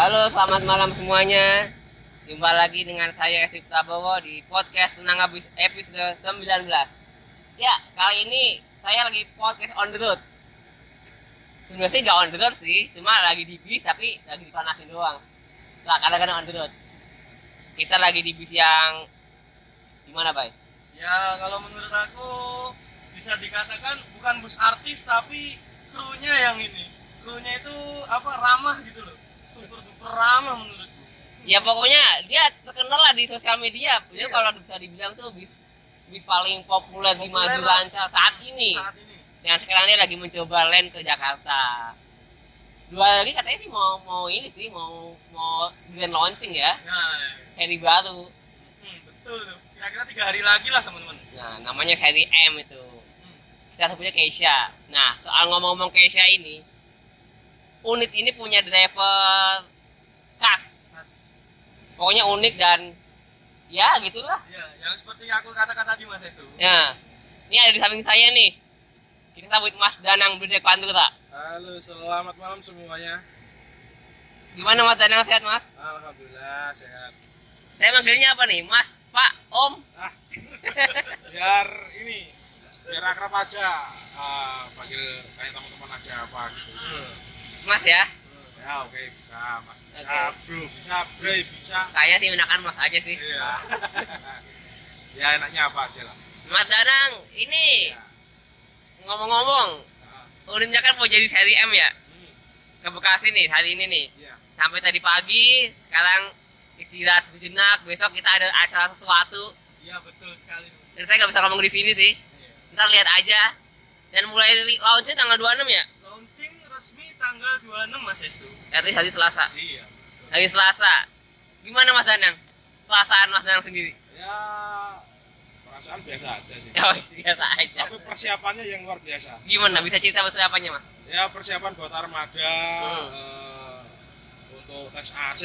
Halo, selamat malam semuanya. Jumpa lagi dengan saya Esti Prabowo di podcast Tenang Habis episode 19. Ya, kali ini saya lagi podcast on the road. Sebenarnya sih nggak on the road sih, cuma lagi di bis tapi lagi dipanasin doang. Lah, kadang-kadang on the road. Kita lagi di bis yang gimana, Bay? Ya kalau menurut aku bisa dikatakan bukan bus artis tapi krunya yang ini. Krunya itu apa ramah gitu loh. Super duper ramah menurutku. Ya pokoknya dia terkenal lah di sosial media. Dia Iya. kalau bisa dibilang tuh bis bis paling populer, di Populer maju lah. lancar saat ini. Saat ini. yang sekarang dia lagi mencoba land ke Jakarta dua lagi katanya sih mau mau ini sih mau mau grand launching ya Nah, seri baru hmm, betul tuh. Kira-kira tiga hari lagi lah teman-teman. nah namanya seri M itu Hmm. kita punya Keisha nah soal ngomong-ngomong Keisha ini unit ini punya driver khas. Mas, pokoknya unik dan ya gitulah. Ya yang seperti aku katakan tadi Mas Estu. ya. Ini ada di samping saya nih. Kita sambut Mas Danang Berdek Pantura Halo, selamat malam semuanya. gimana Mas Danang? Sehat Mas? Alhamdulillah sehat. saya manggilnya apa nih? Mas Pak Om? Ah, biar ini, biar akrab aja. Ah, panggil kayak teman-teman aja apa gitu. Mas ya Ya oke bisa, mas. Bisa Oke. bro, bisa bre, bisa. saya sih menakan Mas aja sih Iya. ya enaknya apa aja lah. Mas Danang ini Ya. ngomong-ngomong unitnya kan mau jadi seri M ya hmm, ke Bekasi nih hari ini nih Iya. sampai tadi pagi sekarang istirahat sejenak besok kita ada acara sesuatu Iya betul sekali. dan saya nggak bisa ngomong di sini sih Iya. ntar lihat aja dan mulai launching tanggal 26 ya tanggal 26 Mas Estu. at least hari Selasa Iya. hari Selasa gimana Mas Danang perasaan Mas Danang sendiri Ya perasaan biasa aja sih. oh biasa aja Tapi persiapannya yang luar biasa. gimana bisa cerita persiapannya Mas ya persiapan buat armada Hmm. eh, untuk tes AC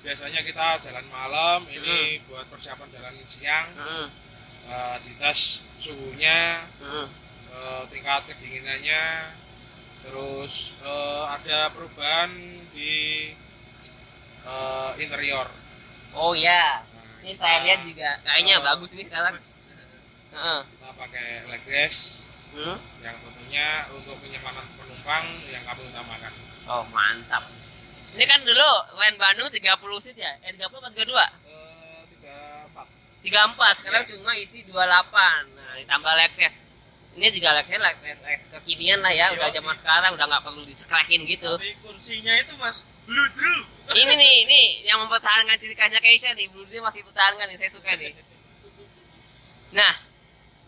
biasanya kita jalan malam ini Hmm. buat persiapan jalan siang Heeh, eh, dites suhunya heeh. eh, tingkat kedinginannya terus eh, ada perubahan di eh, interior oh ya Nah, ini saya lihat juga kayaknya eh, bagus nih sekarang Heeh. kita pakai leg rest Hmm? yang tentunya untuk kenyamanan penumpang yang kami utamakan Oh mantap. Ini kan dulu Land Bandung 30 seat ya? Eh 30 apa 32? Eh, tiga empat 34, sekarang Iya. cuma isi 28 Nah ditambah leg Ini juga leg test kekinian lah ya Udah Iya. zaman sekarang, udah nggak perlu diceklekin gitu Tapi kursinya itu Mas Blue Drew. Ini nih, ini yang mempertahankan ciri khasnya Keisha nih Blue Dream masih pertahankan nih, saya suka nih Nah,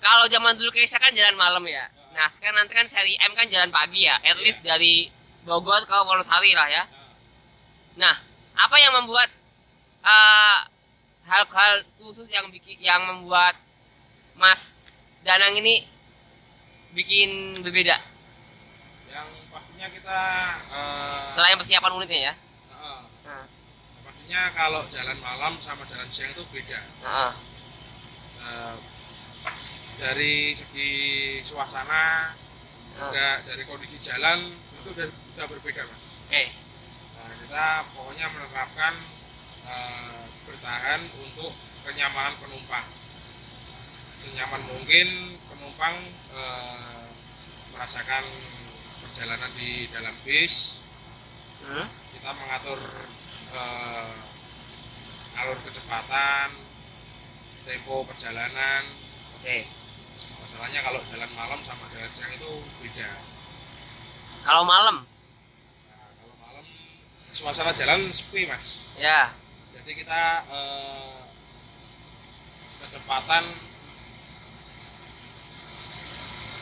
kalau zaman dulu Keisha kan jalan malam ya Nah sekarang nanti kan seri M kan jalan pagi ya At least dari Bogor ke Wonosari lah ya Nah, apa yang membuat eh, hal-hal khusus yang bikin yang membuat Mas Danang ini bikin berbeda? Yang pastinya kita eh, selain persiapan unitnya ya? eh, Nah, pastinya kalau jalan malam sama jalan siang itu beda. Nah, Eh, dari segi suasana juga dari kondisi jalan itu sudah, sudah berbeda mas. Oke, nah, kita pokoknya menerapkan eh, bertahan untuk kenyamanan penumpang. Senyaman mungkin penumpang eh, merasakan perjalanan di dalam bis Hmm? kita mengatur eh, alur kecepatan, tempo perjalanan. oke. Masalahnya kalau jalan malam sama jalan siang itu beda. Kalau malam, Nah, kalau malam suasana jalan sepi mas. ya, Jadi kita eh, kecepatan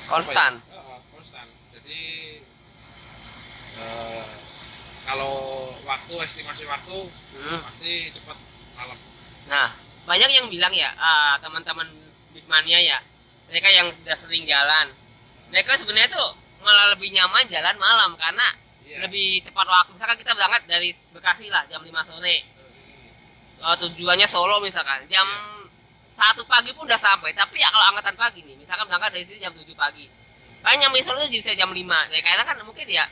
konstan. ya? Eh, konstan. Jadi eh, kalau waktu estimasi waktu Hmm. pasti cepat malam. Nah, banyak yang bilang ya, ah, teman-teman Bismania ya, mereka yang sudah sering jalan, mereka sebenarnya tuh malah lebih nyaman jalan malam karena Iya. lebih cepat waktu. Misalkan kita berangkat dari Bekasi lah jam 5 sore, uh, tujuannya Solo misalkan jam satu pagi pun udah sampai tapi ya kalau angkatan pagi nih misalkan berangkat dari sini jam 7 pagi kan nyampe Solo itu bisa jam 5 ya karena kan mungkin ya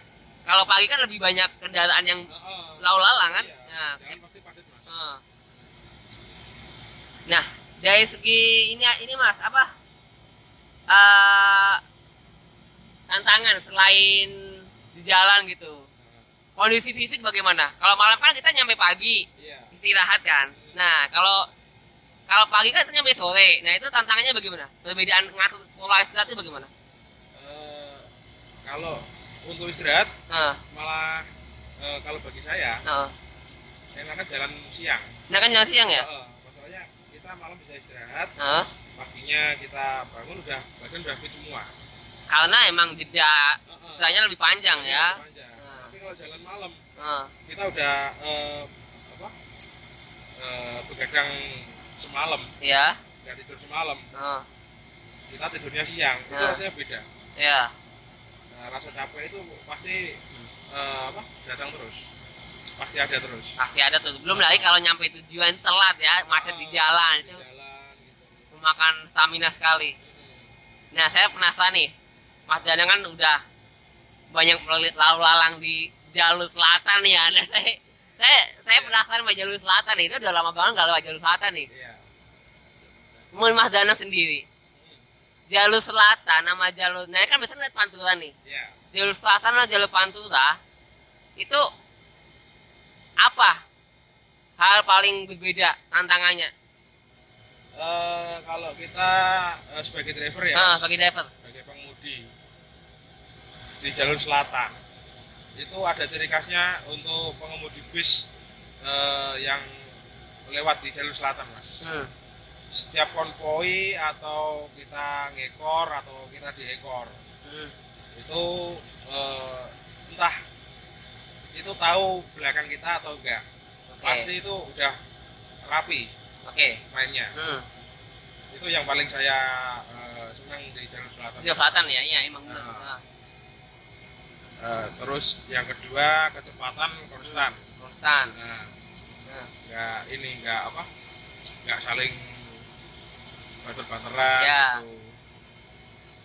kalau pagi kan lebih banyak kendaraan yang lalu lalang kan Iya, nah, jalan pasti padat mas. Nah, dari segi ini ini Mas, apa? eh tantangan selain di jalan gitu. Kondisi fisik bagaimana? Kalau malam kan kita nyampe pagi, iya istirahat kan. Nah, kalau kalau pagi kan nyampe sore. Nah, itu tantangannya bagaimana? Perbedaan ngatur pola istirahat itu bagaimana? Eh, kalau untuk istirahat Nah, malah eh, kalau bagi saya nah. enaknya jalan siang Nah, kan jalan siang ya? Eh, masalahnya kita malam bisa istirahat Nah, paginya kita bangun udah badan udah fit semua karena emang jeda istilahnya lebih panjang ya. Lebih panjang. Nah. tapi kalau jalan malam Nah, kita udah eh, apa eh, begadang semalam. Ya. nggak tidur semalam Nah, kita tidurnya siang itu Nah. rasanya beda. Ya. Nah, rasa capek itu pasti eh, apa datang terus. Pasti ada terus. Pasti ada tuh. Belum lagi kalau nyampe tujuan itu telat ya macet di Oh, jalan di itu. jalan, gitu. memakan stamina sekali. Hmm. nah saya penasaran nih Mas Danang kan udah banyak lalu lalang di jalur selatan ya. Nah, saya saya saya penasaran sama jalur selatan nih. Itu udah lama banget nggak lewat jalur selatan nih. Iya Mas Danang sendiri. Jalur selatan sama jalur nah kan biasanya lihat pantura nih. Iya. Jalur selatan sama jalur pantura itu apa hal paling berbeda tantangannya? Eh, kalau kita eh, sebagai driver ya. Nah, bagi driver. Sebagai pengemudi di jalur selatan. Itu ada ciri khasnya untuk pengemudi bis eh, yang lewat di jalur selatan mas. Hmm. Setiap konvoi atau kita ngekor atau kita diekor. Hmm. itu eh, entah itu tahu belakang kita atau enggak. Oke. pasti itu udah rapi oke. mainnya. Hmm. itu yang paling saya eh, senang di jalur selatan. Jalur selatan ya? Iya emang Nah. Eh, terus yang kedua kecepatan konstan. Konstan. Nah. Nah, nggak ini nggak apa nggak saling bater-bateran Ya. gitu.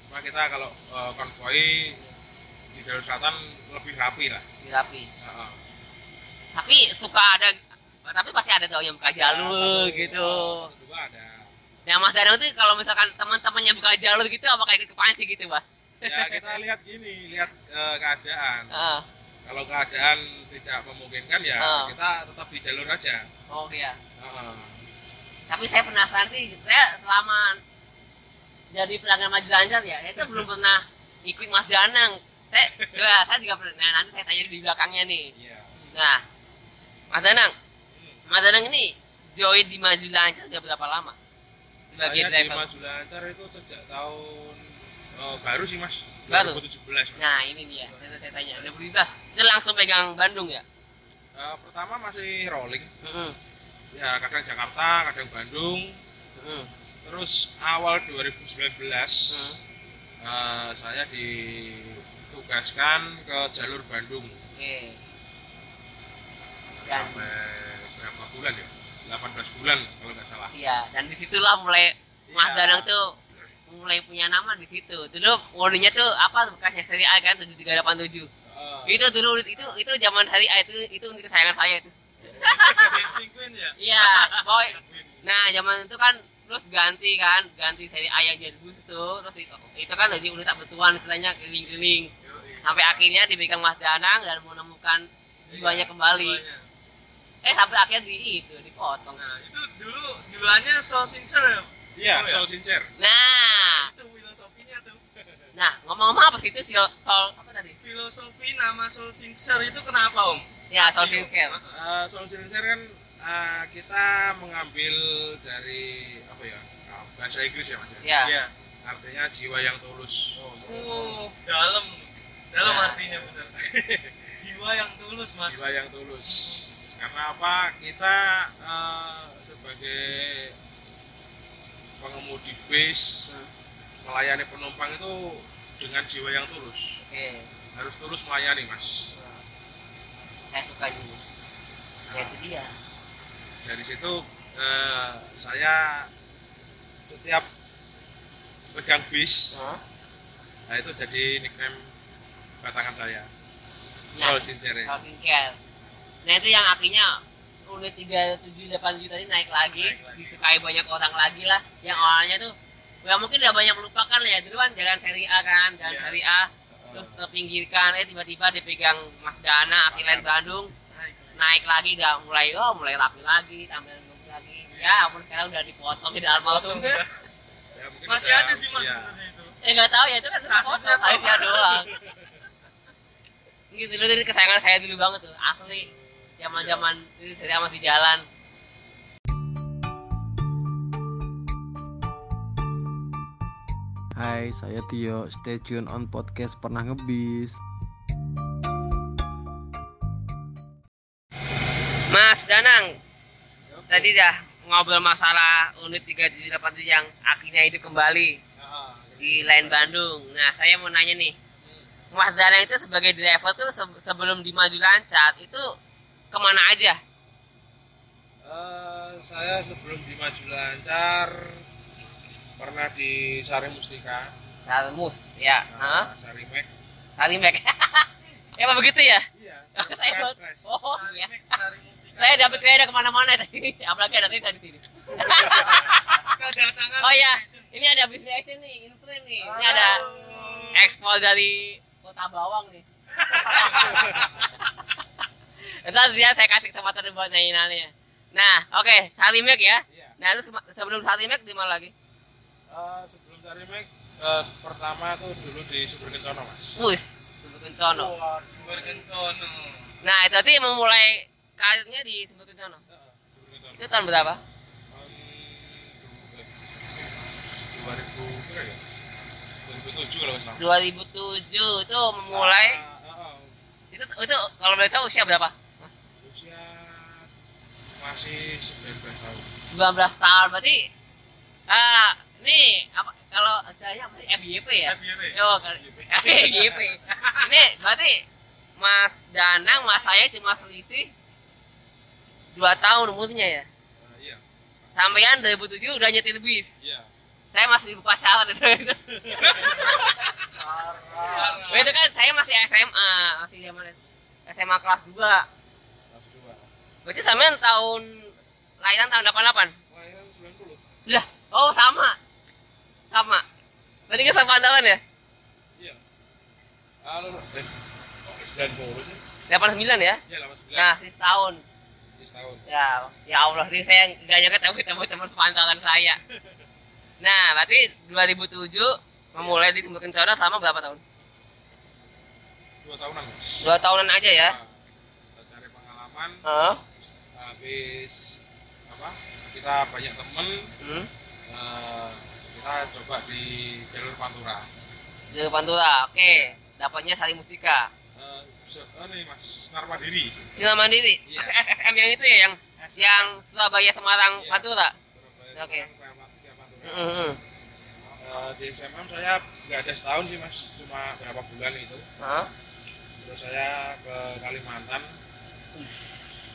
Cuma kita kalau eh, konvoi di jalur selatan lebih rapi lah. Lebih rapi. Heeh. tapi suka ada tapi pasti ada tuh yang buka jalur Satu, gitu. satu dua ada. Nah mas Danang tuh kalau misalkan teman-temannya buka jalur gitu apa kayak kepancing gitu mas? Ya kita lihat gini lihat eh, keadaan. Ah kalau keadaan tidak memungkinkan ya Ah. kita tetap di jalur aja. Oh iya. Heeh. Tapi saya penasaran sih saya selama jadi pelanggan maju lancar ya saya tuh belum pernah ikut Mas Danang. Saya ya, saya juga pernah. Nah, nanti saya tanya di belakangnya nih. Iya. Nah Mas Danang. Mas Danang ini join di maju lancar sudah berapa lama? Sebagai saya di driver. Maju lancar itu sejak tahun eh, baru sih mas. Baru? 2017 mas. nah ini dia. Saya, saya tanya. Udah berlintas itu langsung pegang Bandung ya? Eh, pertama masih rolling. Mm-mm. Ya kadang Jakarta kadang Bandung. Mm-mm. terus awal 2019 Mm. eh, saya ditugaskan ke jalur Bandung. Oke. Eh, Dan- sampai berapa bulan ya? 18 bulan kalau nggak salah. Iya dan di situlah mulai Mas Iya. Danang tuh mulai punya nama di situ. Dulu warningnya tuh apa? Bekasnya seri A kan 7387 Eh, itu dulu itu itu zaman hari A itu itu untuk kesayangan saya itu Dancing Queen ya? Iya boy. Nah zaman itu kan terus ganti kan ganti seri A yang jadi bus itu terus itu, itu kan jadi unit tak bertuan istilahnya keliling-keliling. Sampai akhirnya dipegang Mas Danang dan menemukan jiwanya kembali. Jiwanya. eh sampai akhirnya di itu dipotong. Nah itu dulu jualannya so sincere ya? Iya Oh, ya? Soul Sincer nah. Itu filosofinya tuh. Nah ngomong-ngomong apa sih itu soal apa tadi? Filosofi nama soul sincere itu kenapa om ya soal skincare Eh, Soul Sincer kan eh, kita mengambil dari apa ya eh, bahasa Inggris ya mas ya? ya Iya. artinya jiwa yang tulus. Oh, dalam dalam Ya. artinya benar. Jiwa yang tulus mas. Jiwa yang tulus. Karena apa? Kita eh, sebagai pengemudi bis Hmm. melayani penumpang itu dengan jiwa yang tulus. Oke. Harus tulus melayani mas saya suka juga ya itu dia dari situ eh, saya setiap pegang bis Hah? nah itu jadi nickname batangan saya Nah. Soul Sincere skincare nah itu yang akhirnya unit 378 juta ini naik lagi, Naik lagi. disukai banyak orang lagi lah yang awalnya tuh ya mungkin udah banyak melupakan ya dulu kan jalan seri A kan jalan Iya. seri A terus terpinggirkan eh tiba-tiba dipegang Mas Dana Akilen Bandung Naik. naik lagi udah mulai oh mulai rapi lagi tampilan bagus lagi ya ampun sekarang udah dipotong di dalam auto Ya, Masih ada sih mas ya. itu. eh nggak tahu ya itu kan doang. akhirnya doang gitu dulu ini kesayangan saya dulu banget tuh asli zaman zaman itu saya masih jalan Hai, saya Tio. Stay tune on podcast Pernah Ngebis. Mas Danang tadi dah ngobrol masalah unit 378 yang akhirnya itu kembali Ah, di lain Bandung. Nah, saya mau nanya nih. Mas Danang itu sebagai driver tuh se- sebelum di Maju Lancar itu ke mana aja? Eh, saya sebelum di Maju Lancar pernah di Sari Mustika, Salmus, ya. Hah? nah, Sari Mek. Kalimek. Emang begitu ya? Iya, saya buat-. Oh, Sari iya. Sari. Saya dapat kayaknya ke mana-mana tadi. Apalagi ada tadi di sini. kedatangan Oh iya, fashion. ini ada business action nih, influence nih. Ini ada ekspor dari Kota Bawang nih. Ntar dia saya kasih kesempatan buat nyanyi Nah, oke, Salimek ya. Iya. Nah, lu sebelum Salimek di mana lagi? Eh, sebelum Sari Mek, eh, pertama tuh dulu di Sumber Kencono, Mas. Wus, sebut Kencono. Wah, Sumber Kencono. Nah, itu tadi memulai karirnya di Sumber Kencono. Sumber Kencono. Itu tahun berapa? Tahun du- 2000 berapa ya? 2007 kalau nggak salah. 2007 itu memulai Sa- heeh, itu itu kalau boleh tahu usia berapa? Mas? usia masih 19 tahun. 19 tahun berarti ah ini apa kalau istilahnya apa sih FYP ya? FYP. Oh, FYP. ini berarti Mas Danang, Mas saya cuma selisih 2 tahun umurnya ya. Eh, iya, Sampean 2007 udah nyetir bis. iya. Saya masih di pacaran itu. itu. Itu kan saya masih SMA, masih zaman SMA kelas 2. Kelas 2. Berarti sampean tahun lahiran tahun 88? Lahiran 90. Lah, oh sama. Sama. Berarti sama tahun ya? Iya. Halo, eh, kok 90 sih? 89 ya? Iya, 89. Nah, sih setahun. Di setahun. Ya, ya Allah, ini saya nggak nyangka tapi ketemu teman sepantaran saya. Nah, berarti 2007 memulai di Sumber Kencana selama berapa tahun? Dua tahunan. Dua tahunan aja ya? Nah, cari pengalaman, Heeh. habis apa? Kita banyak temen, Hmm. eh, kita coba di jalur Pantura. Di Pantura, oke. Dapatnya Sari Mustika. Oh nih Mas, Senar Mandiri. Sinar Mandiri. Iya. SSM yang itu ya, yang yang Surabaya Semarang Iya. Pantura. Oke. Pantura. Heeh. Eh, di SMM saya nggak ada setahun sih mas, cuma berapa bulan itu. Heeh. Terus saya ke Kalimantan,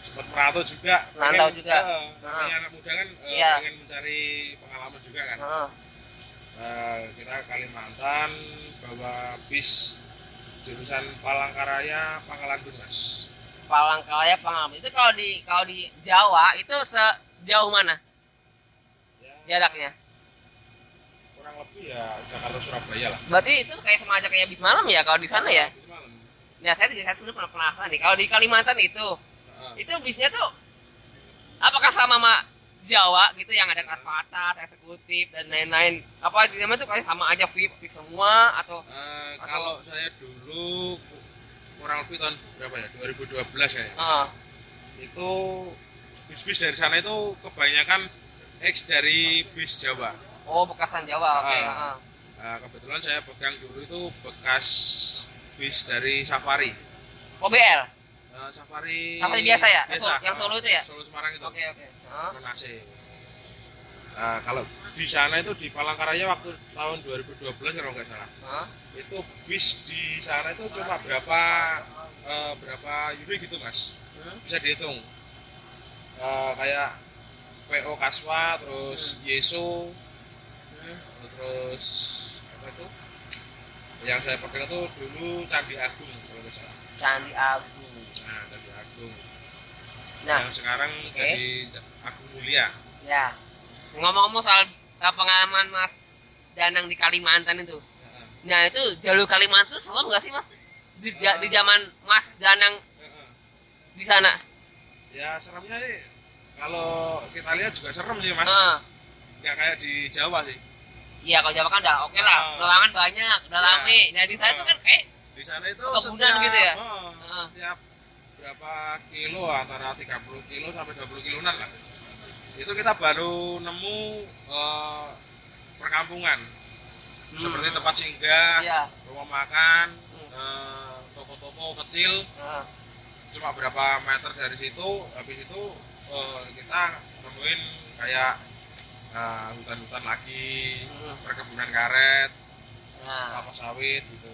sempat merantau juga. Merantau juga. eh, namanya anak muda kan eh, Iya. pengen mencari pengalaman juga kan. Heeh. Eh, kita Kalimantan bawa bis jurusan Palangkaraya Pangkalan Bun mas. Palangkaraya pengalaman. Itu kalau di kalau di Jawa itu sejauh mana Ya, jaraknya? kurang lebih ya Jakarta Surabaya lah. Berarti itu kayak semacam kayak bis malam ya kalau di sana ya? Bis malam. Nah, saya juga saya sebenarnya pernah penasaran nih. Kalau di Kalimantan itu, Heeh. itu bisnya tuh apakah sama sama Jawa gitu yang ada kelas atas, eksekutif dan lain-lain? Apa di zaman tuh kayak sama aja fit fit semua atau Eh, kalau saya dulu kurang lebih tahun berapa ya 2012 ya Ah, itu bis-bis dari sana itu kebanyakan X dari bis Jawa oh bekasan Jawa, oke. Ah. ah. Nah, kebetulan saya pegang dulu itu bekas bis dari Safari Oh BL, Eh, Safari Safari biasa ya? biasa Yang- Solo itu ya? Solo Semarang itu oke oke. Ah. Nah, kalau di sana itu di Palangkaraya waktu tahun 2012 kalau nggak salah. Ah. itu bis di sana itu cuma berapa eh, berapa euro gitu mas? Hmm. bisa dihitung. Eh, kayak PO Kaswa terus Yeso Hmm. terus apa itu? Yang saya pegang itu dulu Candi Agung kalau nggak salah. Candi Agung. nah Candi Agung Nah, yang sekarang jadi Agung Mulia ya. Ngomong-ngomong soal uh, pengalaman Mas Danang di Kalimantan itu. Nah, itu jalur Kalimantan itu serem nggak sih, Mas? Di, ja- di zaman Mas Danang Heeh. di sana. ya seremnya sih kalau kita lihat juga serem sih mas Heeh. nggak kayak di Jawa sih Iya, kalau Jawa kan udah oke lah, Ah. ruangan banyak, udah rame. Nah, di sana tuh kan kayak di sana itu setiap, gitu ya? setiap berapa kilo antara 30 kilo sampai 20 kiloan lah itu kita baru nemu eh, perkampungan hmm, seperti tempat singgah Iya. rumah makan Hmm. eh, toko-toko kecil Heeh. cuma berapa meter dari situ habis itu eh, kita nemuin kayak hutan-hutan lagi Hmm. perkebunan karet Nah, kelapa sawit gitu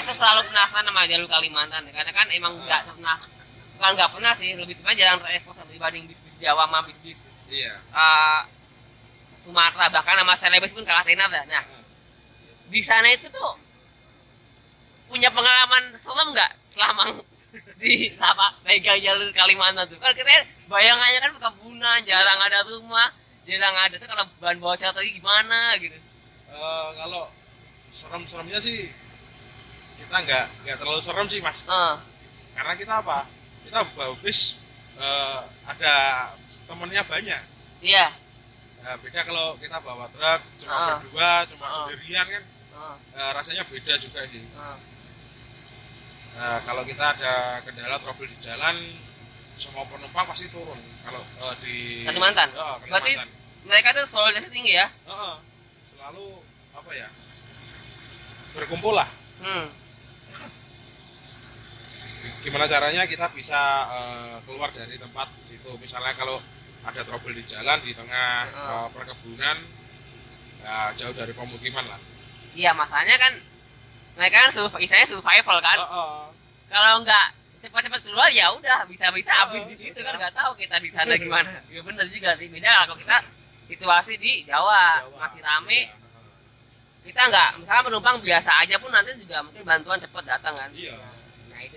saya selalu penasaran sama jalur Kalimantan karena kan emang nggak pernah bukan nggak pernah sih lebih tepatnya jarang terekspos dibanding bis-bis Jawa sama bis-bis iya. eh, Sumatera bahkan sama Celebes pun kalah tenar dah. Nah di sana itu tuh punya pengalaman serem nggak selama di apa megang jalur Kalimantan tuh? Kan kita bayangannya kan perkebunan jarang ada rumah jarang ada tuh kalau bahan bocor tadi gimana gitu? Eh, kalau serem-seremnya sih kita nggak nggak terlalu serem sih mas Eh, karena kita apa kita bawa bis eh, ada temennya banyak iya Nah, beda kalau kita bawa truk cuma Ah. berdua cuma Ah. sendirian kan Eh, eh, rasanya beda juga sih eh. Nah, kalau kita ada kendala trouble di jalan semua penumpang pasti turun kalau eh, di Kalimantan? Oh, Berarti- mereka tuh solidaritas tinggi ya Heeh. selalu apa ya berkumpul lah hmm. Gimana caranya kita bisa eh, keluar dari tempat situ? Misalnya kalau ada trouble di jalan di tengah Heeh. eh, perkebunan ya, jauh dari pemukiman lah. Iya masalahnya kan mereka kan survival, istilahnya survival kan. Heeh. kalau nggak cepat-cepat keluar ya udah bisa-bisa habis di situ kan nggak tahu kita di sana gimana. Ya bener juga sih beda kalau kita situasi di Jawa, Jawa. masih rame. Iya, kita nggak misalnya penumpang biasa aja pun nanti juga mungkin bantuan cepet datang kan. Iya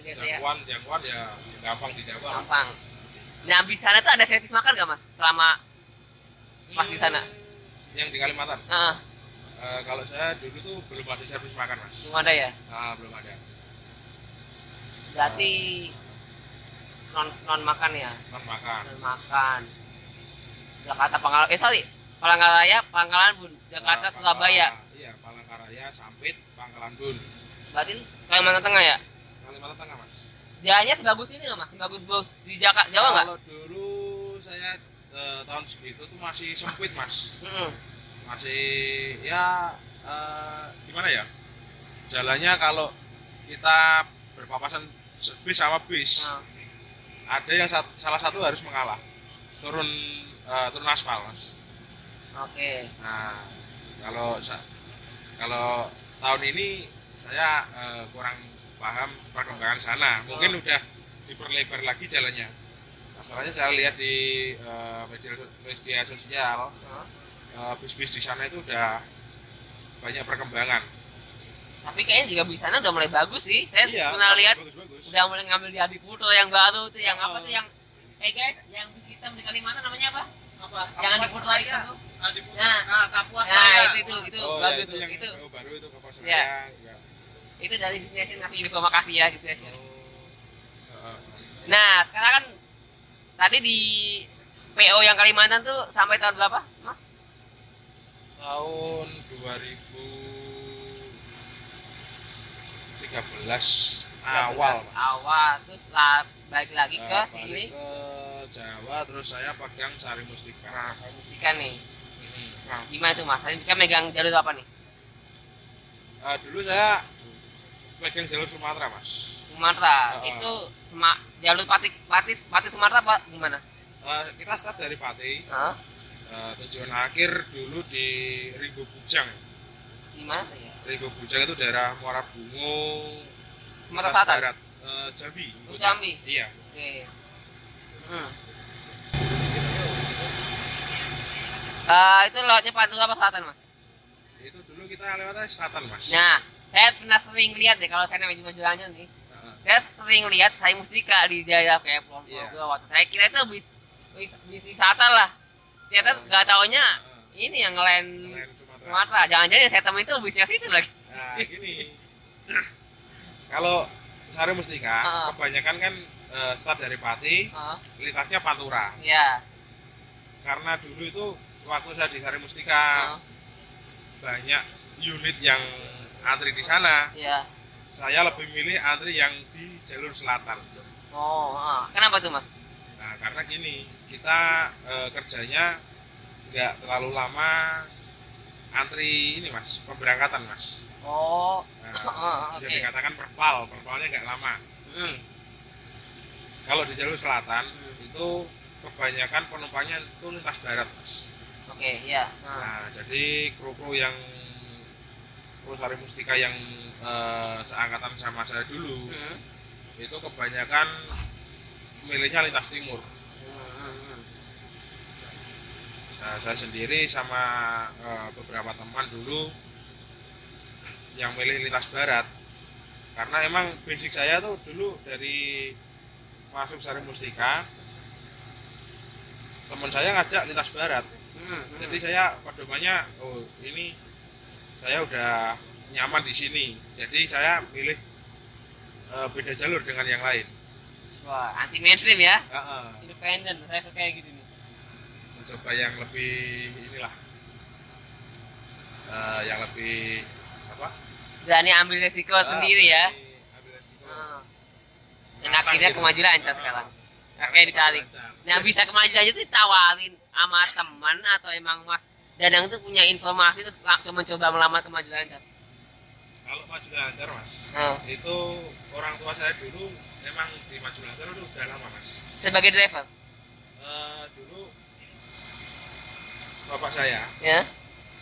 nah itu dia saya jangkauan jangkauan ya gampang dijangkau gampang. Nah di sana tuh ada servis makan nggak mas? Selama pas di sana? Hmm, yang di Kalimantan? Heeh, Eh, kalau saya dulu tuh belum ada servis makan mas. Belum ada ya? Ah belum ada. Berarti non non makan ya? Non makan. Non makan. Jakarta Pangkalan eh sorry. Palangkaraya Pangkalan Bun. Jakarta Ah, Surabaya. Iya Palangkaraya Sampit Pangkalan Bun. Berarti Kalimantan Tengah ya Kalimantan Tengah mas. Jalannya sebagus ini nggak mas. Sebagus bagus di Jakarta Jawa nggak? Kalau dulu saya eh, tahun segitu tuh masih sempit mas. Masih ya eh, gimana ya? Jalannya kalau kita berpapasan bis sama bis Nah, ada yang sat- salah satu harus mengalah. Turun eh, turun aspal mas. Oke. Nah kalau kalau tahun ini saya eh, kurang paham perkembangan sana. Mungkin Oh. udah diperlebar lagi jalannya. Masalahnya saya lihat di eh, media, media sosial eh, bis-bis di sana itu udah banyak perkembangan. Tapi kayaknya juga di sana udah mulai bagus sih. Saya iya pernah lihat bagus-bagus udah mulai ngambil di Adiputra yang baru tuh yang apa Oh. tuh yang eh guys yang bis sistem di Kalimantan namanya apa? Apa? Yang Kapuas Adiputra itu tuh Nah. nah, Kapuas nah itu itu itu. Oh, ya, bagus itu tuh yang itu. oh, baru itu kapal Iya. Seraya juga itu dari destination ngasih info makasih ya gitu ya oh, Heeh. nah sekarang kan tadi di PO yang Kalimantan tuh sampai tahun berapa mas? Tahun 2013 awal mas. Awal terus lah balik lagi ke Nah, sini? ke Jawa terus saya pegang Sari Mustika. Nah buktikan nih. Hmm. nah gimana tuh mas? Saya bisa megang jalur apa nih? Ah, dulu saya pegang jalur Sumatera mas. Sumatera Ah. itu sema, jalur pati pati pati Sumatera apa gimana? Ah, kita start dari Pati. Hah? Ah, tujuan akhir dulu di Rimbo Bujang. Gimana ya? Rimbo Bujang itu daerah Muara Bungo Sumatera Selatan? Barat Eh, Jambi. Oh, Jambi. iya. Oke. Hmm. Eh, itu lautnya Pantura apa selatan mas? itu dulu kita lewatnya selatan mas. Nah, saya pernah sering lihat deh kalau saya namanya jalan-jalan nih. Saya sering lihat saya mustika di jaya kayak pulau Iya. Pulau waktu saya kira itu bis, bis, bis wisata lah ternyata Oh, nggak taunya Heeh. ini yang ngelain Sumatera. Sumatera jangan-jangan yang saya temuin itu bisnya situ lagi Nah, gini. Kalau Sari Mustika, Ah. kebanyakan kan eh, start dari Pati, oh, lintasnya Pantura. ya Karena dulu itu waktu saya di Sari Mustika oh, banyak unit yang antri di sana. ya Saya lebih milih antri yang di jalur selatan. oh ah. kenapa tuh mas Nah, karena gini, kita eh, kerjanya nggak terlalu lama antri ini mas, pemberangkatan mas. oh Nah, Oh, bisa oke. dikatakan perpal, perpalnya nggak lama. hmm. Kalau di jalur selatan Hmm. itu kebanyakan penumpangnya itu lintas darat. Mas. oke ya Ah. Nah, jadi kru-kru yang kru Sari Mustika yang eh, seangkatan sama saya dulu Hmm. itu kebanyakan milihnya lintas timur. Hmm. Nah, saya sendiri sama eh, beberapa teman dulu yang milih lintas barat karena emang basic saya tuh dulu dari masuk Sari Mustika teman saya ngajak lintas barat Hmm, hmm. jadi saya pedomannya oh ini saya udah nyaman di sini jadi saya pilih eh, beda jalur dengan yang lain wah anti mainstream ya Heeh. independen saya suka kayak gitu nih mencoba yang lebih inilah eh, yang lebih apa berani ambil resiko sendiri ya ambil resiko. Ah. dan akhirnya gitu. kemaju lancar Ah. sekarang Sekarang Oke, ditarik. Nah bisa kemaju aja tuh ditawarin sama teman atau emang mas Dadang tuh punya informasi terus langsung mencoba melamar kemaju lancar. kalau maju lancar mas Oh. itu orang tua saya dulu memang di maju lancar itu udah lama mas Sebagai driver, Eh, dulu bapak saya ya?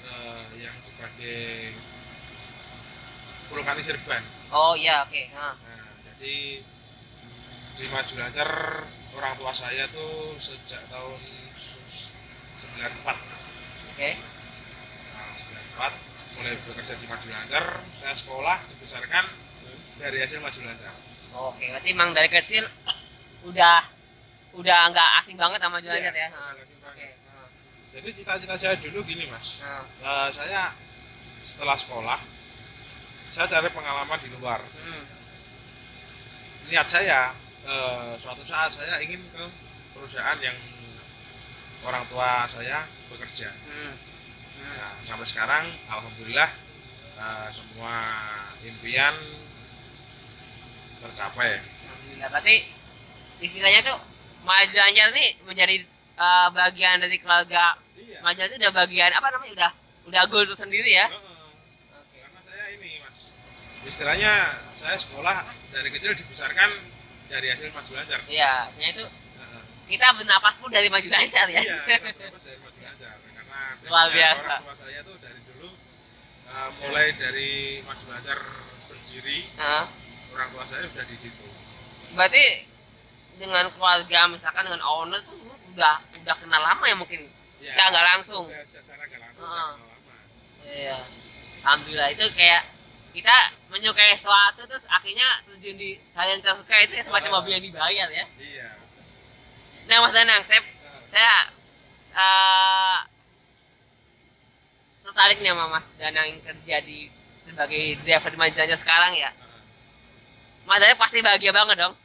eh, yang sebagai vulkanisir ban Oh iya, oke. Ah. Nah, jadi di Maju Lancar orang tua saya tuh sejak tahun s- 94 Oke. nah, 94 mulai bekerja di Maju Lancar saya sekolah dibesarkan dari hasil Maju Lancar Oke, berarti emang dari kecil udah udah nggak asing banget sama maju lancar ya? Iya, nggak asing ah. jadi cita-cita saya dulu gini mas. Eh, saya setelah sekolah saya cari pengalaman di luar Hmm. niat saya eh, suatu saat saya ingin ke perusahaan yang orang tua saya bekerja Hmm. Hmm. Nah, sampai sekarang alhamdulillah eh, semua impian tercapai. Alhamdulillah. Berarti istilahnya tuh maju lancar nih menjadi uh, bagian dari keluarga Iya. maju itu udah bagian apa namanya udah udah goal itu sendiri ya? Oke. Karena saya ini mas, istilahnya saya sekolah dari kecil dibesarkan dari hasil maju lancar. Iya, itu. Kita bernapas pun dari maju lancar ya. Iya, bernapas dari maju lancar. Karena Luar biasanya biasa. orang tua saya tuh dari dulu eh, mulai dari maju lancar berdiri, Nah, orang tua saya sudah di situ. berarti dengan keluarga misalkan dengan owner tuh udah udah kenal lama ya mungkin Iya. secara nggak langsung. Udah secara nggak langsung kenal lama. Iya. Alhamdulillah itu kayak kita menyukai sesuatu terus akhirnya terjun di hal yang kita suka itu ya semacam mobil yang dibayar ya. Iya. Nah Mas Danang, saya saya eh, tertarik nih sama Mas Danang yang kerja di sebagai driver di Majalaya sekarang ya. Mas Danang pasti bahagia banget dong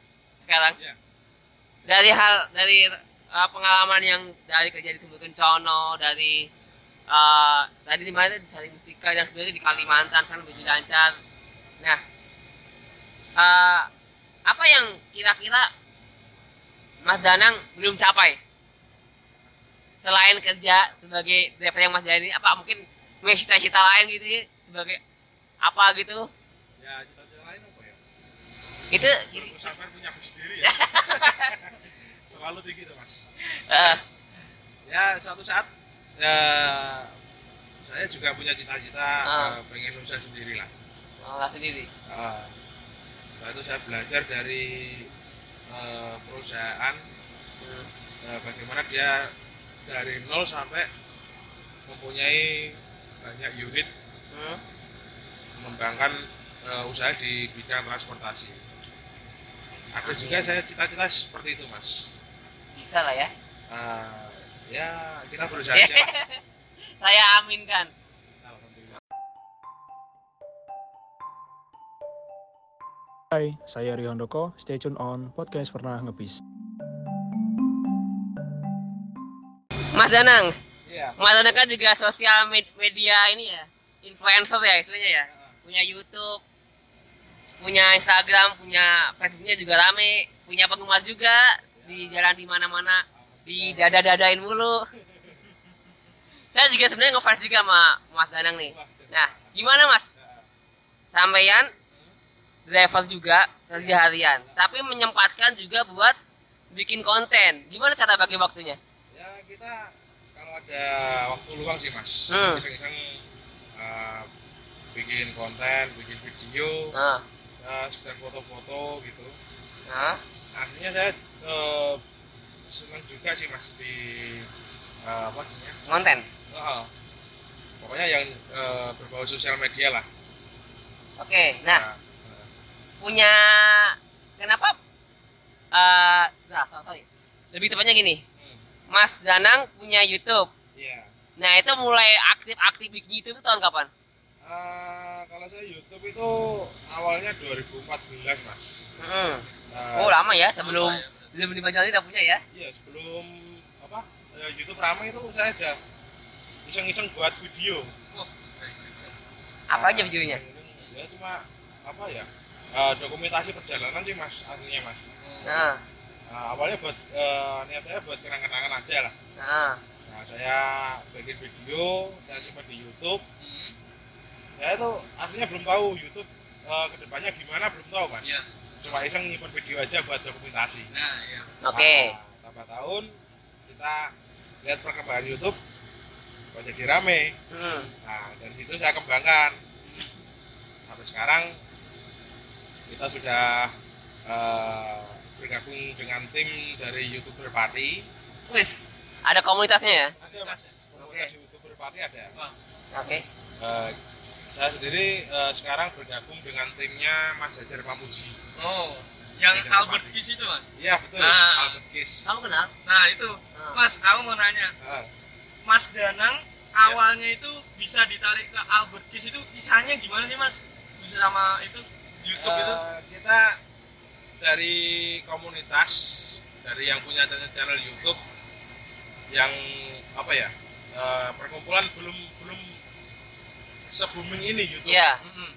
sekarang. Iya. Dari hal dari eh, pengalaman yang dari kerja di Sumber Kencono, dari eh, tadi di mana di Mustika dan sebenarnya di Kalimantan kan begitu lancar. Nah, eh, apa yang kira-kira Mas Danang belum capai. Selain kerja sebagai driver yang Mas Danang ini apa mungkin punya cita-cita lain gitu sebagai apa gitu? Ya cita-cita lain apa ya? Itu sampai punya bus sendiri ya. Terlalu tinggi tuh mas. Eh, ya suatu saat ya saya juga punya cita-cita eh, pengen usaha sendiri lah malah sendiri? Ah. Nah, itu saya belajar dari eh, perusahaan Hmm. eh, bagaimana dia dari nol sampai mempunyai banyak unit Hmm. mengembangkan eh, usaha di bidang transportasi ada juga saya cita-cita seperti itu mas Bisa lah ya. Eh, ya kita berusaha. Saya aminkan. Hai, saya Rion Doko. Stay tune on podcast pernah ngebis. Mas Danang, iya Mas Danang kan juga sosial med- media ini ya, influencer ya istilahnya ya. Punya YouTube, punya Instagram, punya Facebooknya juga rame, punya penggemar juga di jalan di mana-mana, di dada-dadain mulu. Saya juga sebenarnya ngefans juga sama Mas Danang nih. Nah, gimana Mas? Sampeyan driver juga kerja harian, tapi menyempatkan juga buat bikin konten. Gimana cara bagi waktunya? ya kita kalau ada waktu luang sih mas. Hmm. iseng-iseng eh, bikin konten bikin video Nah, eh, sekedar foto-foto gitu. Nah, aslinya saya eh, senang juga sih mas di eh, apa sih konten. pokoknya yang eh, berbau sosial media lah. Oke, nah. Nah, punya kenapa? sorry. Lebih tepatnya gini, hmm, Mas Danang punya YouTube. iya Nah itu mulai aktif-aktif bikin YouTube itu tahun kapan? Eh, kalau saya YouTube itu awalnya 2014 mas Hmm. Eh, Oh lama ya sebelum sebelum di udah punya ya? Iya sebelum apa eh, YouTube ramai itu saya udah iseng-iseng buat video. Apa aja videonya? Ya cuma apa ya eh, dokumentasi perjalanan sih mas aslinya mas. Nah, Nah, awalnya buat eh, niat saya buat kenang-kenangan aja lah. nah, Nah saya bikin video, saya simpan di YouTube. Saya tuh aslinya belum tahu YouTube eh, ke depannya gimana belum tahu mas. Iya. Cuma iseng nyimpan video aja buat dokumentasi. nah iya oke. Nah, tambah tahun kita lihat perkembangan YouTube kok jadi rame. Hmm. Nah, dari situ saya kembangkan. Sampai sekarang kita sudah eh, bergabung dengan tim dari YouTuber Pati. Wis, ada komunitasnya ya? Ada Mas, komunitas YouTuber Pati ada. Oke. Eh, saya sendiri eh, sekarang bergabung dengan timnya Mas Hajar Pamuji. oh yang Albert. Kiss itu mas Iya betul, Nah. Albert Kiss. Kamu kenal? nah itu Ah. mas aku mau nanya Eh, Mas Danang awalnya itu bisa ditarik ke Albert Kiss itu kisahnya gimana sih mas bisa sama itu YouTube itu? Eh, kita dari komunitas dari yang punya channel, channel YouTube yang apa ya eh, perkumpulan belum belum se-booming ini YouTube. Iya. Mm-mm.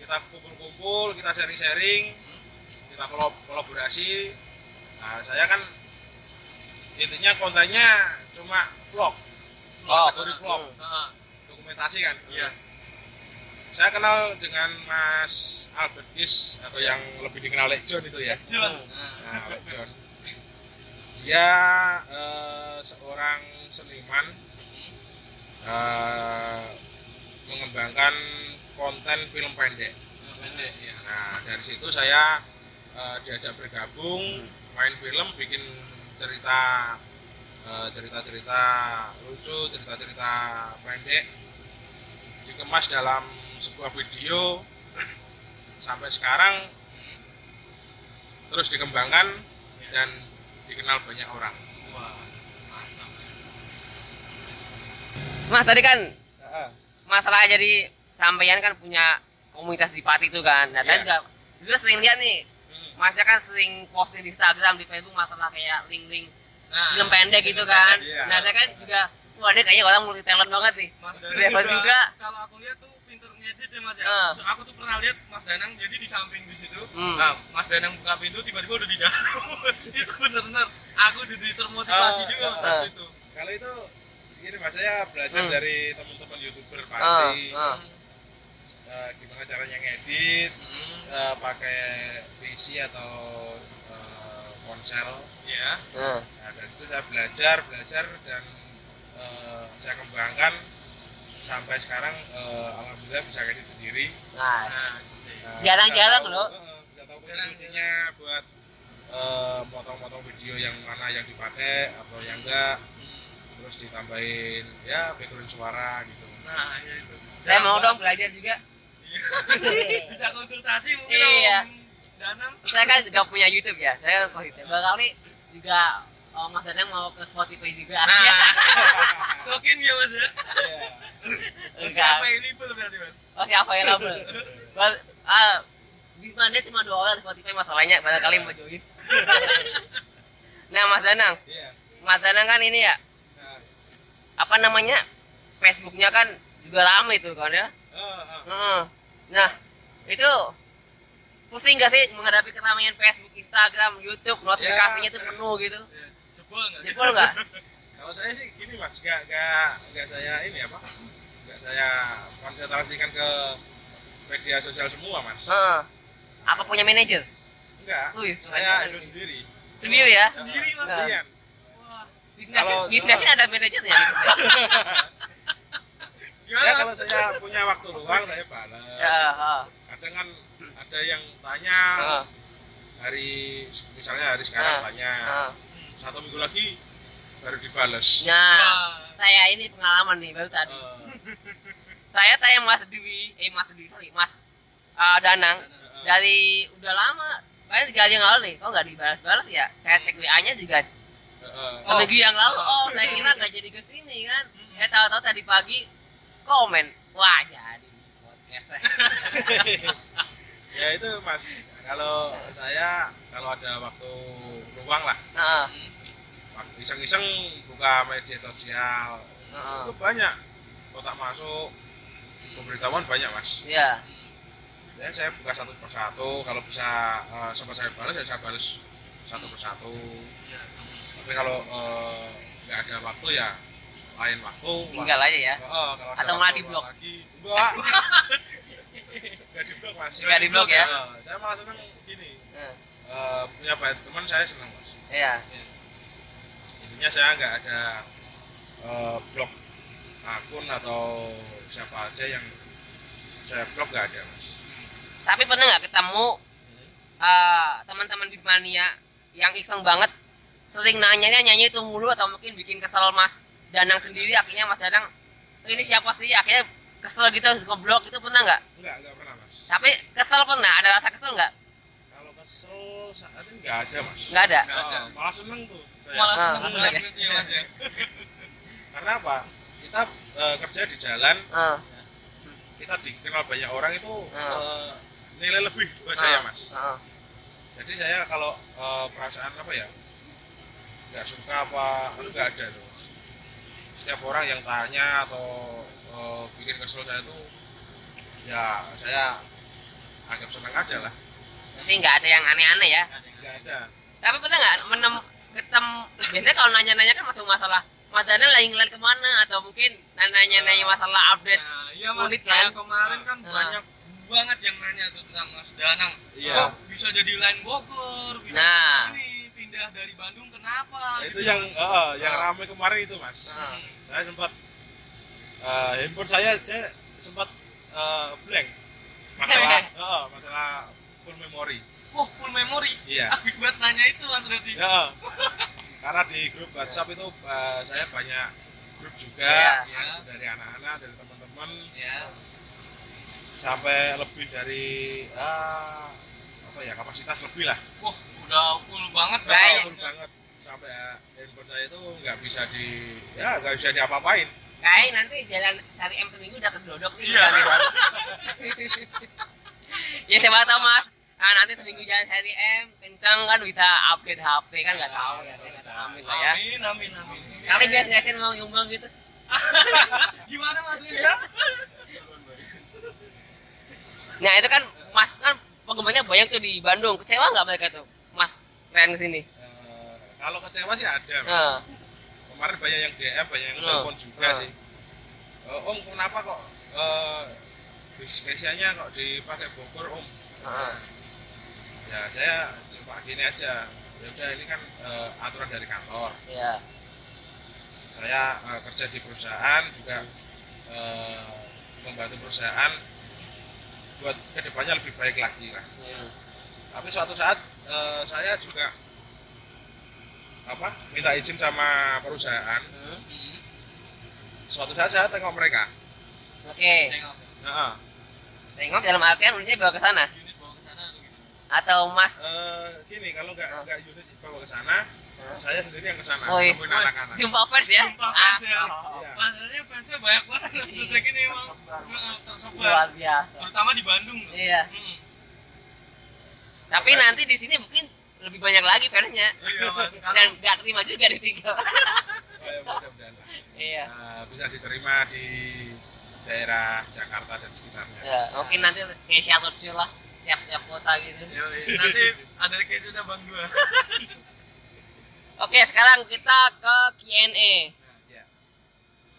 kita kumpul-kumpul kita sharing-sharing kita kolab- kolaborasi. Nah saya kan intinya kontennya cuma vlog Oh. kategori vlog. Ah, dokumentasi kan? Iya saya kenal dengan Mas Albert Gis atau yang lebih dikenal Lek John itu ya John Nah, Lek John. Dia eh, seorang seniman eh, mengembangkan konten film pendek. pendek ya Nah, dari situ saya eh, diajak bergabung, main film, bikin cerita eh, cerita-cerita lucu, cerita-cerita pendek dikemas dalam sebuah video sampai sekarang terus dikembangkan dan dikenal banyak orang. wah mantap Mas tadi kan masalah jadi sampeyan kan punya komunitas di Pati itu kan. Nah, Iya. tadi juga dulu sering lihat nih, Hmm. Masnya kan sering posting di Instagram, di Facebook masalah kayak link-link nah film pendek gitu kan. Iya. Nah, saya kan juga wah dia kayaknya orang multi talent banget nih. Mas Driver juga. kalau aku lihat tuh ngedit ya mas ya Ah. So, aku tuh pernah lihat Mas Danang jadi di samping di situ Hmm. nah, Mas Danang buka pintu tiba-tiba udah di dalam itu bener-bener aku jadi termotivasi Ah, juga mas ah. waktu itu Kalau itu ini mas saya belajar Hmm. dari teman-teman youtuber Pati, ah. eh, gimana caranya ngedit, Hmm, eh, pakai PC atau eh, ponsel. ya Nah, Nah, dari situ saya belajar, belajar dan eh, saya kembangkan sampai sekarang eh, alhamdulillah bisa ngedit sendiri. nah, Nah, Jarang-jarang loh. eh, bisa tahu kuncinya buat eh, potong-potong video yang mana yang dipakai atau yang enggak terus ditambahin ya background suara gitu nah ya itu saya mau dong belajar juga. bisa konsultasi mungkin Iya. Om Danang saya kan juga punya YouTube ya saya positif barangkali juga oh, Mas Danang mau ke Spotify juga nah ya. sokin ya mas ya Enggak. Siapa ini pun berarti mas Oh siapa yang label? Bal- ah, dia cuma dua orang Spotify masalahnya barangkali mau join. nah Mas Danang, iya Mas Danang kan ini ya nah, apa namanya Facebooknya kan juga rame itu kan ya. eh, eh. Heeh. Nah itu pusing gak sih menghadapi keramaian Facebook, Instagram, YouTube, notifikasinya tuh penuh gitu. Jebol nggak Jebol nggak? kalau saya sih gini mas gak gak gak saya ini apa gak saya konsentrasikan ke media sosial semua mas Heeh. Apa punya manajer? enggak Wih, saya itu sendiri Sendiri ya? Sendiri, Mas. Sendirian Wah, Bisnisnya, Kalau- bisnisnya ada manajernya. ya kalau saya punya waktu luang saya balas Ya, heeh. kadang kan ada yang tanya Heeh. hari misalnya hari sekarang tanya Heeh. satu minggu lagi baru dibales Nah, Wah. saya ini pengalaman nih baru tadi. Eh, Saya tanya Mas Dwi, eh Mas Dwi, sorry, Mas uh, Danang eh, dari udah lama, kayaknya tiga hari yang lalu nih, kok nggak dibalas-balas ya? Saya cek WA-nya juga eh. seminggu yang lalu, oh saya kira nggak jadi ke sini kan? Saya tahu-tahu tadi pagi komen, wah jadi podcast. ya itu mas kalau saya kalau ada waktu luang lah Heeh, waktu iseng-iseng buka media sosial. Heeh. itu banyak. Kotak masuk pemberitahuan banyak mas. Iya, ya saya buka satu persatu kalau bisa eh, sempat saya balas ya saya balas satu persatu tapi kalau eh, nggak ada waktu ya lain waktu. Tinggal aja ya. Kalau ada Atau malah waktu di-blok. lagi enggak. Nggak di blok mas. Nggak di-blok ya? Eh, saya malah seneng gini. Heeh, eh, punya banyak teman saya seneng mas. Iya, intinya saya nggak ada eh, blok akun atau siapa aja yang saya blok nggak ada mas. Tapi pernah nggak ketemu eh, teman-teman Bismania yang iseng banget sering nanyanya nyanyi itu mulu atau mungkin bikin kesel Mas Danang sendiri akhirnya Mas Danang "Oh, ini siapa sih? Akhirnya kesel gitu ngeblok itu pernah nggak? Nggak nggak pernah mas. Tapi kesel pernah? Ada rasa kesel nggak? Kalau kesel saat ini nggak ada mas. Nggak ada? Nggak ada. Oh, malah seneng tuh. Malah Ah, seneng banget. ya. ya mas ya. Karena apa? Kita eh, kerja di jalan. Heeh, kita dikenal banyak orang itu Ah. eh, nilai lebih buat saya heeh, mas. Heeh. jadi saya kalau eh, perasaan apa ya? Nggak suka apa itu nggak ada tuh setiap orang yang tanya atau bikin kesel saya tuh ya saya anggap senang aja lah. Tapi nggak ada yang aneh-aneh ya? Nggak ada. Tapi pernah nggak menem ketemu biasanya kalau nanya-nanya kan masuk masalah Mas Danang lagi ngeliat ke mana atau mungkin nanya-nanya masalah update Nah, iya mas, kan? kemarin kan Ah. banyak banget yang nanya tuh tentang Mas Danang. Iya. Oh, bisa jadi lain Bogor, bisa Nah. ini pindah dari Bandung kenapa? Nah, itu gitu, yang eh, yang Ah. ramai kemarin itu mas Heeh. saya sempat eh, handphone saya aja sempat eh, blank masalah eh, masalah full memory Wah, full memory. iya Akibat nanya itu Mas berarti. Ya, karena di grup WhatsApp itu eh, saya banyak grup juga Iya. dari anak-anak, dari teman-teman, Ya. sampai lebih dari ah, apa ya kapasitas lebih lah. Wah, udah full banget Banyak. Full ya. banget sampai handphone saya itu nggak bisa di ya nggak bisa diapa-apain. kayak nanti jalan sehari M seminggu udah kedodok nih Iya. ganti baru. ya siapa tahu mas nah, nanti seminggu jalan sehari M kencang kan bisa update HP kan nggak tahu ya amin lah ya Amin, amin, amin. kali biasanya saya mau nyumbang gitu Gimana Mas Rizka? nah itu kan mas kan penggemarnya banyak tuh di Bandung kecewa nggak mereka tuh mas keren ke sini Eh, kalau kecewa sih ada. Nah, Kemarin banyak yang DM, banyak yang telepon juga Oh. sih. Eh, om kenapa kok eh bisnisnya kok dipakai Bogor om? nah, ya saya coba gini aja. Ya udah ini kan eh, aturan dari kantor. Ya saya eh, kerja di perusahaan juga eh, membantu perusahaan buat ke depannya lebih baik lagi lah. Hmm. tapi suatu saat eh, saya juga apa minta izin sama perusahaan. Hmm. suatu saat saya tengok mereka. Oke. Tengok. nah, tengok dalam artian unitnya bawa ke sana Unit bawa ke sana atau Mas Eh, gini kalau nggak Ah. nggak unit bawa ke sana Ah. saya sendiri yang ke sana Oh, iya. anak-anak jumpa fans ya? Jumpa fans ya. Ah, Iya. Masalahnya fansnya banyak banget sudah gini emang Tersebar. Luar biasa. terutama di Bandung tuh. Iya. Mm. Tapi nanti di sini mungkin lebih banyak lagi fansnya. Iya mas. Dan nggak terima juga ditinggal. Oh, ya, mudah-mudahan lah. iya. Eh, bisa diterima di daerah Jakarta dan sekitarnya Ya, mungkin nanti kayak show lah tiap-tiap kota gitu. Yoi, nanti ada case nya bang dua. Oke, sekarang kita ke Q&A. ya.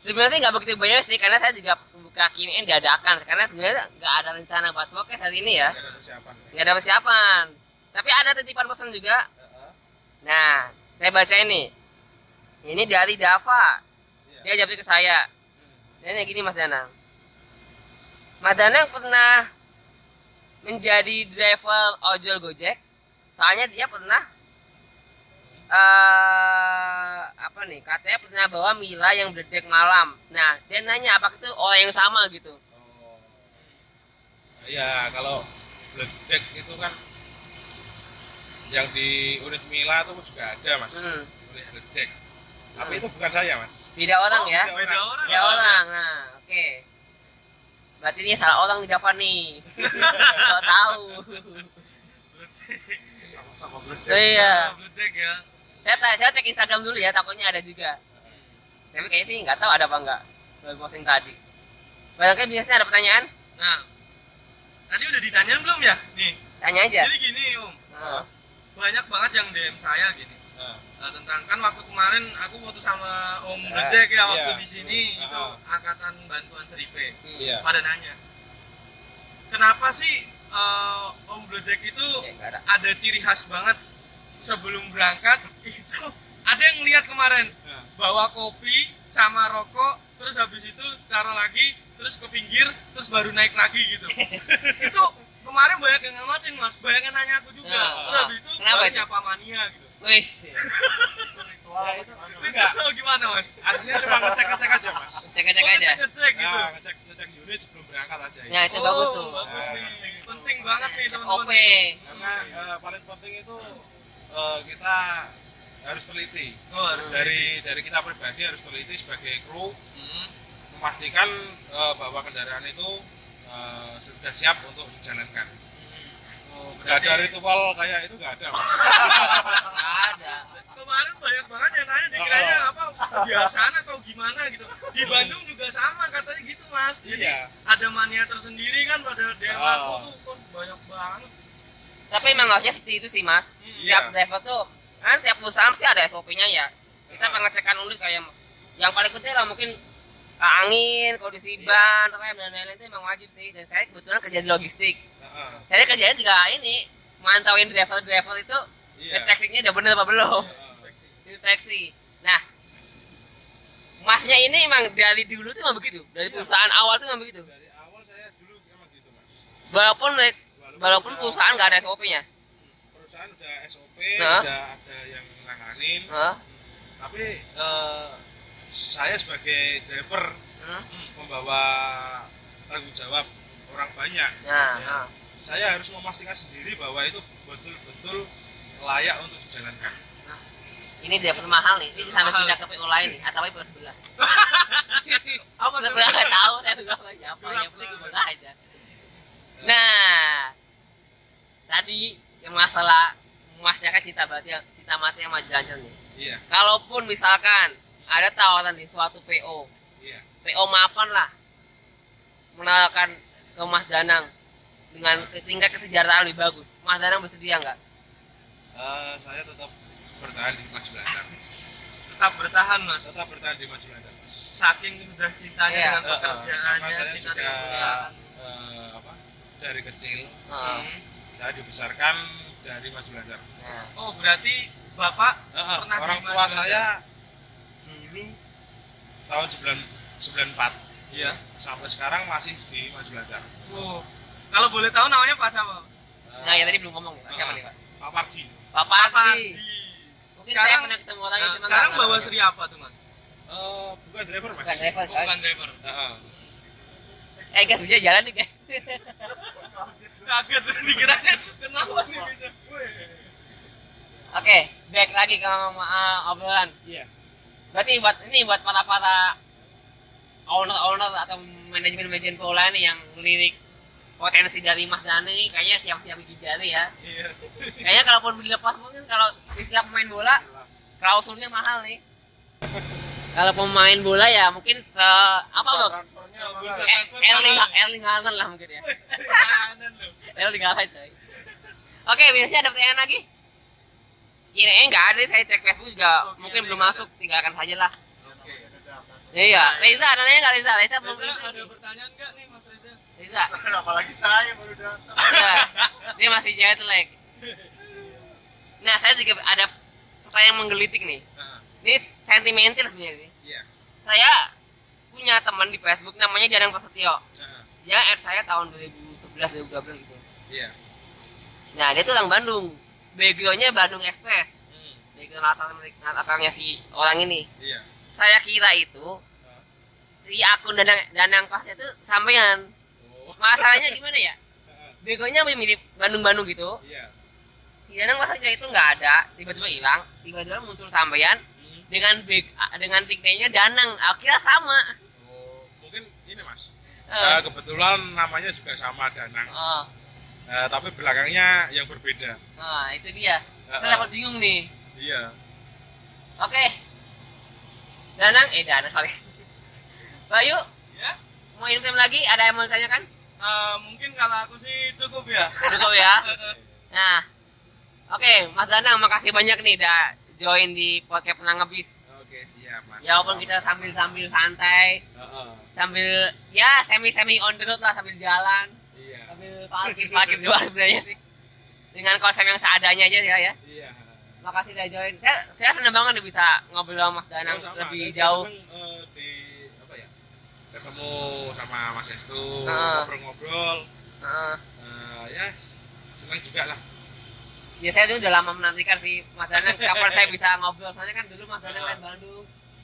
Sebenarnya nggak begitu banyak sih, karena saya juga buka Q&A dadakan. Karena sebenarnya nggak ada rencana buat podcast hari ini ya. Saya ada persiapan Nggak ada persiapan. Tapi ada titipan pesan juga. Nah, saya baca ini. Ini dari Dava. Iya. Dia jawab ke saya. Dan gini Mas Danang. Mas Danang pernah menjadi driver ojol Gojek. Soalnya dia pernah eh apa nih? Katanya pernah bawa Mila yang berdek malam. Nah, dia nanya apakah itu orang yang sama gitu. Oh. Ya, kalau bledek itu kan yang di unit Mila itu juga ada, Mas. Hmm. Unit bledek. Tapi Hmm. itu bukan saya, Mas. Beda orang Oh, ya. beda orang. Beda orang. Nah, oke. Berarti ini salah orang di Dava nih. Tahu tahu. Sama-sama bledek. Iya. Bledek ya. saya saya cek Instagram dulu ya takutnya ada juga tapi kayaknya sih nggak tahu ada apa enggak baru posting tadi barangkali biasanya ada pertanyaan Nah, tadi udah ditanyain belum ya? Nih, tanya aja jadi gini Om, Nah, banyak banget yang DM saya gini. Nah, Nah, tentang kan waktu kemarin aku foto sama Om Ya, Bledek ya waktu iya. di sini Ah, itu angkatan bantuan Seripe. hmm. Iya. Pada nanya, kenapa sih eh, Om Bledek itu nggak ada ada ciri khas banget sebelum berangkat itu ada yang lihat kemarin Nah. bawa kopi sama rokok terus habis itu taruh lagi terus ke pinggir terus baru naik lagi gitu itu kemarin banyak yang ngamatin mas banyak yang nanya aku juga Nah, terus habis itu kenapa baru itu? nyapa mania gitu Ya, itu Enggak. enggak. gimana mas Aslinya cuma ngecek-ngecek aja, Mas. cek cek aja ngecek gitu Nah, ngecek ngecek unit sebelum berangkat aja. nah itu bagus tuh bagus Nah. nih penting banget nih OP teman-teman Karena eh, paling penting itu eh, kita harus teliti. oh, harus Dari dari kita pribadi harus teliti sebagai kru Hmm. memastikan eh, bahwa kendaraan itu eh, sudah siap untuk dijalankan. Oh, Nggak berarti- ada ritual kayak itu nggak ada. Nggak ada kemarin banyak banget yang nanya dikiranya apa kebiasaan atau gimana gitu di Bandung juga sama katanya gitu mas jadi Iya. ada mania tersendiri kan pada DM Oh. tuh kok banyak banget tapi emang harusnya seperti itu sih mas Iya. tiap driver tuh kan tiap perusahaan pasti ada SOP-nya ya kita Ah. pengecekan unit kayak yang paling penting lah mungkin uh, angin kondisi Iya. ban rem dan lain-lain itu emang wajib sih dan saya kebetulan kerja di logistik Heeh. Jadi kerjanya juga ini mantauin driver-driver itu Iya. ngecek linknya udah bener apa belum. Heeh. Inspeksi. Nah, masnya ini emang dari dulu tuh emang begitu. Dari perusahaan awal tuh emang begitu. Dari awal saya dulu emang gitu, Mas. Walaupun walaupun udah- perusahaan nggak ada SOP-nya. perusahaan udah SOP, Nah. udah ada yang nanganin, Hah? tapi eh, saya sebagai driver Hmm? membawa tanggung jawab orang banyak. Nah, Ya. nah. Saya harus memastikan sendiri bahwa itu betul-betul layak untuk dijalankan. Ini driver mahal nih. Ini sampai pindah ke PO lain nih. Atau PO sebelah. apa Saya tuh nggak tahu. Saya juga nggak siapa. Gelap Yang penting sebelah aja. Nah, tadi yang masalah masyarakat cita mati cita mati yang jalan nih. Iya, kalaupun misalkan ada tawaran di suatu PO iya. PO mapan lah menawarkan ke Mas Danang dengan ke- tingkat kesejahteraan lebih bagus Mas Danang bersedia nggak? Eh, saya tetap bertahan di Maju Lancar. tetap bertahan mas Tetap bertahan di Maju. Mas. saking sudah cintanya Iya. dengan pekerjaannya karena saya cinta juga dengan perusahaan eh, apa dari kecil Heeh. Hmm. saya dibesarkan dari Maju Lancar. Nah, oh berarti bapak eh, Pernah orang di tua saya dulu tahun 9 94 iya sampai sekarang masih di Maju Lancar. oh kalau boleh tahu namanya pak siapa nah ya tadi belum ngomong ya Pak. siapa nih Pak? Pak Parji. Pak Pak Parji mungkin Sekarang- saya pernah ketemu orangnya Nah, sekarang bawa namanya. Sri apa tuh mas Eh, bukan driver mas. bukan driver Oh, kan? bukan driver Heeh. eh guys bisa jalan nih guys kaget dikiranya kenapa nih bisa Oke, back lagi ke uh, obrolan. Iya. Berarti buat ini buat para para owner-owner atau manajemen-manajemen bola nih yang lirik potensi dari Mas Dani nih kayaknya siap-siap gigi jari ya. iya Kayaknya kalaupun dilepas mungkin kalau istilah pemain bola klausulnya mahal nih. Kalau pemain bola ya mungkin se apa loh? Eh, Erling. Erling Haaland lah mungkin ya. Erling Haaland coy. Oke, biasanya ada pertanyaan lagi? Iya, eh, enggak ada. Saya cek Facebook juga Oke, mungkin ini belum masuk. Tinggalkan saja lah. oke Iya, Reza ada nanya nggak Reza? Reza Reza ada pertanyaan nggak nih Mas Reza Reza, apalagi saya baru datang. iya. dia masih jet lag. Nah, saya juga ada pertanyaan menggelitik nih. Ini sentimental sebenarnya. nih. iya. Saya punya teman di Facebook namanya Janang Prasetyo. Nah, Dia add saya tahun 2011 2012 gitu. iya. Nah, dia tuh orang Bandung. Backgroundnya Bandung Express. Hmm, Background latar latarnya si orang ini. iya. Saya kira itu si akun danang danang pasnya itu sampean. Masalahnya gimana ya? Begonya mirip Bandung-Bandung gitu. iya. Di danang pasnya itu nggak ada, tiba-tiba hilang, tiba-tiba muncul sampean Hmm. dengan big dengan nickname-nya Danang. Akhirnya sama. Oh, mungkin ini Mas. Eh, Eh, kebetulan namanya juga sama Danang. oh, Eh, tapi belakangnya yang berbeda. nah itu dia. Eh, Saya dapat bingung nih. Iya. Oke. Danang, eh Danang sorry. Bayu, ya mau info lagi? Ada yang mau ditanyakan? Eh, mungkin kalau aku sih cukup ya Cukup ya. Nah, oke, Mas Danang, makasih banyak nih udah join di podcast Penang Ngebis. Oke, siap Mas. Ya walaupun kita sambil sambil santai, Heeh. sambil ya semi semi on the road lah sambil jalan, Iya. sambil parkir parkir di luar sebenarnya sih. Dengan konsep yang seadanya aja ya ya. Iya. Makasih udah join. Saya, saya seneng banget nih bisa ngobrol sama Mas Danang Oh, sama. lebih Saya- saya jauh. seneng, eh, di? Ketemu sama Mas Estu, ngobrol-ngobrol. Eh, ya s- senang juga lah. ya saya tuh udah lama menantikan sih Mas Danang kapan saya bisa ngobrol. Soalnya kan dulu Mas Danang main Bandung.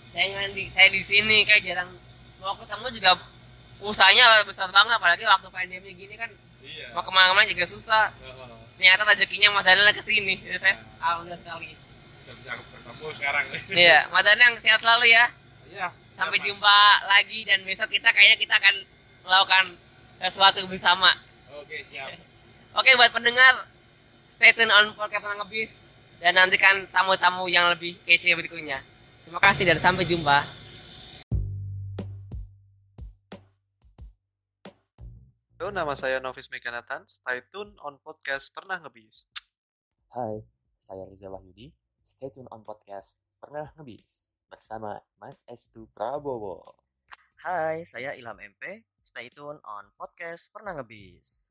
Saya nggak di saya di sini kayak jarang mau ketemu juga usahanya besar banget apalagi waktu pandemi gini kan Iya. mau ke mana-mana juga susah ternyata rezekinya Mas Danang ke sini jadi saya alhamdulillah sekali Udah bisa bertemu sekarang. iya Mas Danang sehat selalu ya Iya. Sampai Mas. jumpa lagi dan besok kita kayaknya kita akan melakukan sesuatu bersama Oke, siap. oke buat pendengar stay tune on podcast Ngebis dan nantikan tamu-tamu yang lebih kece berikutnya terima kasih dan sampai jumpa Halo, nama saya Novis Mekanatan. Stay tune on podcast Pernah Ngebis. Hai, saya Riza Wahyudi. Stay tune on podcast Pernah Ngebis bersama Mas Estu Prabowo. Hai, saya Ilham MP. Stay tune on podcast Pernah Ngebis.